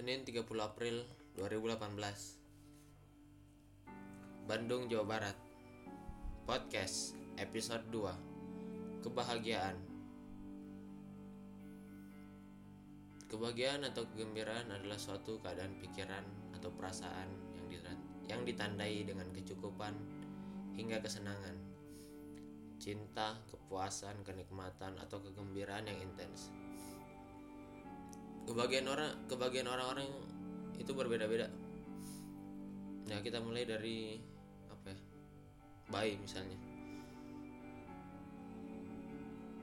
Senin 30 April 2018 Bandung, Jawa Barat. Podcast episode 2 Kebahagiaan. Kebahagiaan atau kegembiraan adalah suatu keadaan pikiran atau perasaan yang yang ditandai dengan kecukupan hingga kesenangan. Cinta, kepuasan, kenikmatan atau kegembiraan yang intens kebagian orang kebagian orang-orang itu berbeda-beda. Nah kita mulai dari apa ya? Bayi misalnya.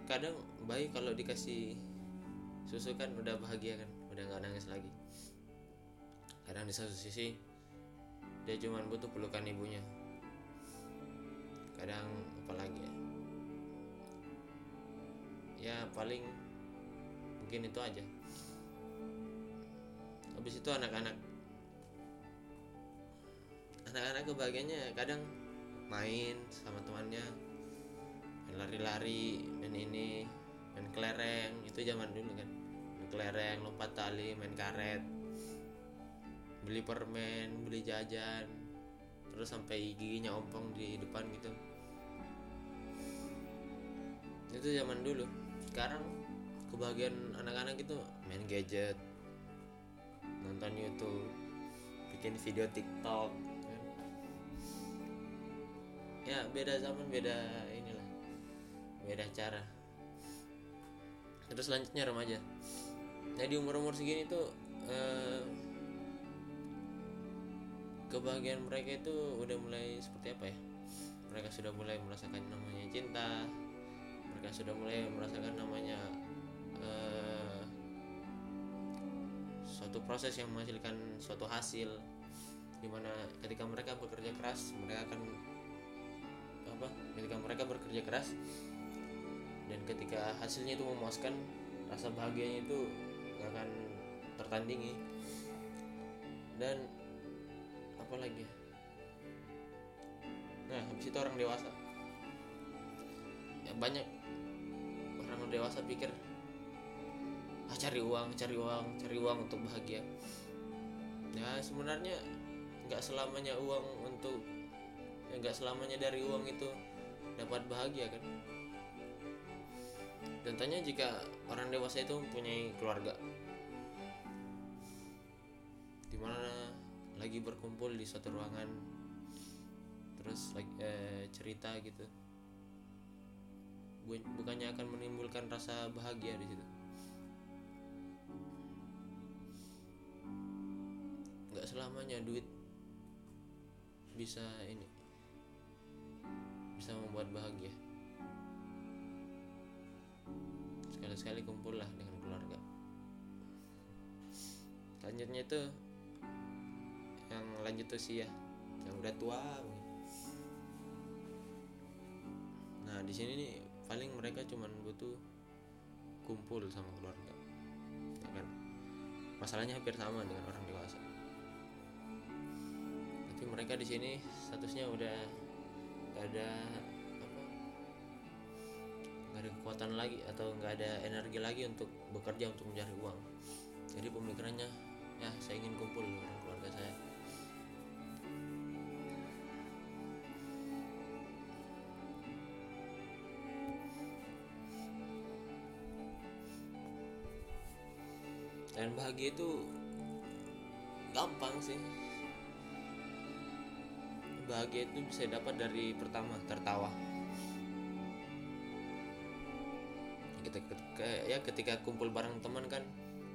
Kadang bayi kalau dikasih susu kan udah bahagia kan udah nggak nangis lagi. Kadang di satu sisi dia cuma butuh pelukan ibunya. Kadang apa lagi ya? Ya paling mungkin itu aja habis itu anak-anak anak-anak kebahagiaannya kadang main sama temannya main lari-lari main ini main kelereng itu zaman dulu kan. Main kelereng lompat tali main karet beli permen beli jajan terus sampai giginya ompong di depan gitu. Itu zaman dulu. Sekarang kebahagiaan anak-anak itu main gadget nonton YouTube bikin video TikTok. Ya beda zaman beda inilah beda cara. Terus selanjutnya remaja. Nah di umur umur segini tuh eh, kebahagiaan mereka itu udah mulai seperti apa ya? Mereka sudah mulai merasakan namanya cinta mereka sudah mulai merasakan namanya suatu proses yang menghasilkan suatu hasil di mana ketika mereka bekerja keras mereka akan apa ketika mereka bekerja keras dan ketika hasilnya itu memuaskan rasa bahagianya itu gak akan tertandingi dan apa lagi ya? nah habis itu orang dewasa ya banyak orang dewasa pikir ah cari uang cari uang cari uang untuk bahagia. Ya sebenarnya nggak selamanya uang untuk ya nggak selamanya dari uang itu dapat bahagia kan? Dan tanya jika orang dewasa itu mempunyai keluarga. Di mana lagi berkumpul di suatu ruangan terus lagi eh, cerita gitu. Bukannya akan menimbulkan rasa bahagia di situ selamanya duit bisa ini bisa membuat bahagia. Sekali-sekali kumpul lah dengan keluarga. Selanjutnya itu yang lanjut usia yang udah tua. Nah di sini nih paling mereka cuman butuh kumpul sama keluarga ya kan? Masalahnya hampir sama dengan orang dewasa tapi mereka di sini statusnya udah gak ada apa gak ada kekuatan lagi atau nggak ada energi lagi untuk bekerja untuk mencari uang. Jadi pemikirannya ya saya ingin kumpul dengan keluarga saya. Dan bahagia itu gampang sih bahagia itu bisa dapat dari pertama tertawa. Ketika, ya ketika kumpul bareng teman kan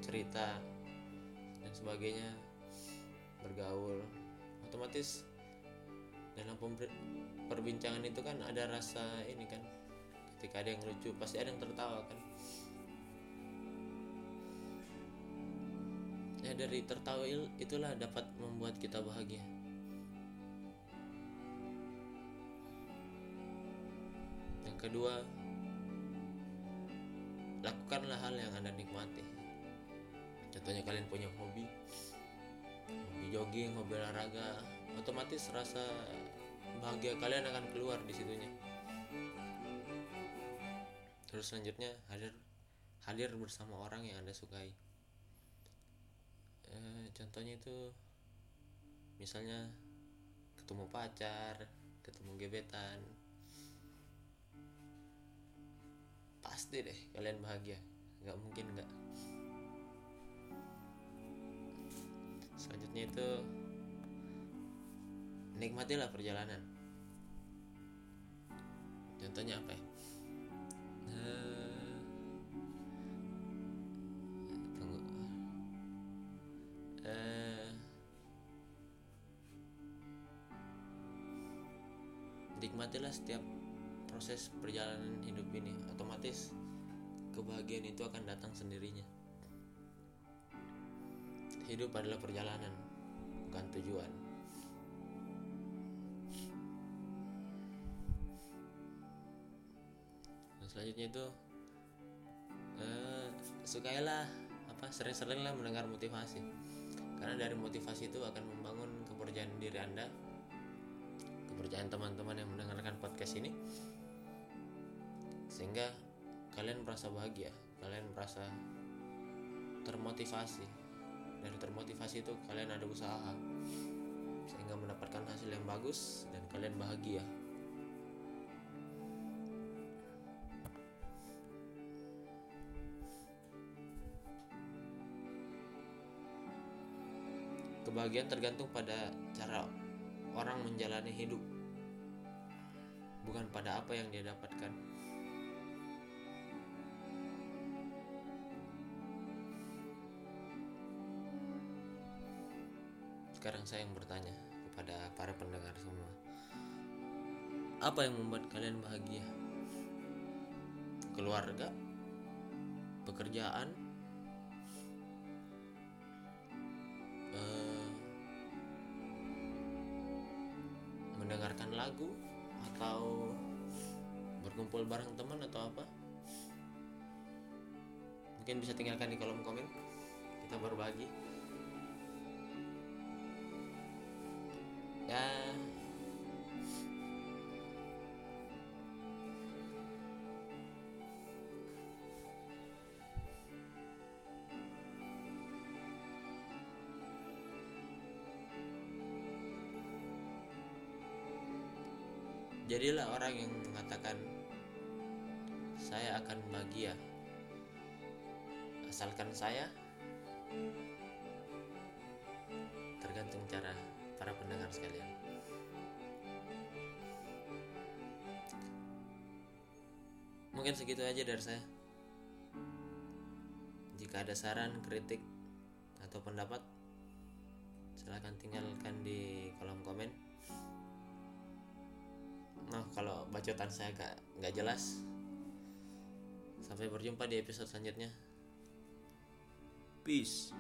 cerita dan sebagainya bergaul otomatis dalam perbincangan itu kan ada rasa ini kan ketika ada yang lucu pasti ada yang tertawa kan. Ya dari tertawa itulah dapat membuat kita bahagia kedua lakukanlah hal yang anda nikmati. Contohnya kalian punya hobi hobi jogging hobi olahraga otomatis rasa bahagia kalian akan keluar di situnya. Terus selanjutnya hadir hadir bersama orang yang anda sukai. Eh, contohnya itu misalnya ketemu pacar ketemu gebetan pasti deh kalian bahagia. Nggak mungkin nggak. Selanjutnya itu nikmatilah perjalanan. Contohnya apa ya? Eh, tunggu. Eh, nikmatilah setiap proses perjalanan hidup ini. Otomatis kebahagiaan itu akan datang sendirinya. Hidup adalah perjalanan bukan tujuan. Dan selanjutnya itu eh, sukailah apa sering-seringlah mendengar motivasi. Karena dari motivasi itu akan membangun kepercayaan diri anda kepercayaan teman-teman yang mendengarkan podcast ini. Sehingga kalian merasa bahagia kalian merasa termotivasi. Dari termotivasi itu kalian ada usaha sehingga mendapatkan hasil yang bagus dan kalian bahagia. Kebahagiaan tergantung pada cara orang menjalani hidup bukan pada apa yang dia dapatkan sekarang saya yang bertanya kepada para pendengar semua. Apa yang membuat kalian bahagia? Keluarga? Pekerjaan? Eh, mendengarkan lagu? Atau berkumpul bareng teman atau apa? Mungkin bisa tinggalkan di kolom komen. Kita berbagi ya. Jadilah orang yang mengatakan saya akan bahagia. Asalkan saya tergantung cara para pendengar sekalian mungkin segitu aja dari saya jika ada saran kritik atau pendapat silahkan tinggalkan di kolom komen Nah, kalau bacotan saya gak, nggak jelas. Sampai berjumpa di episode selanjutnya. Peace.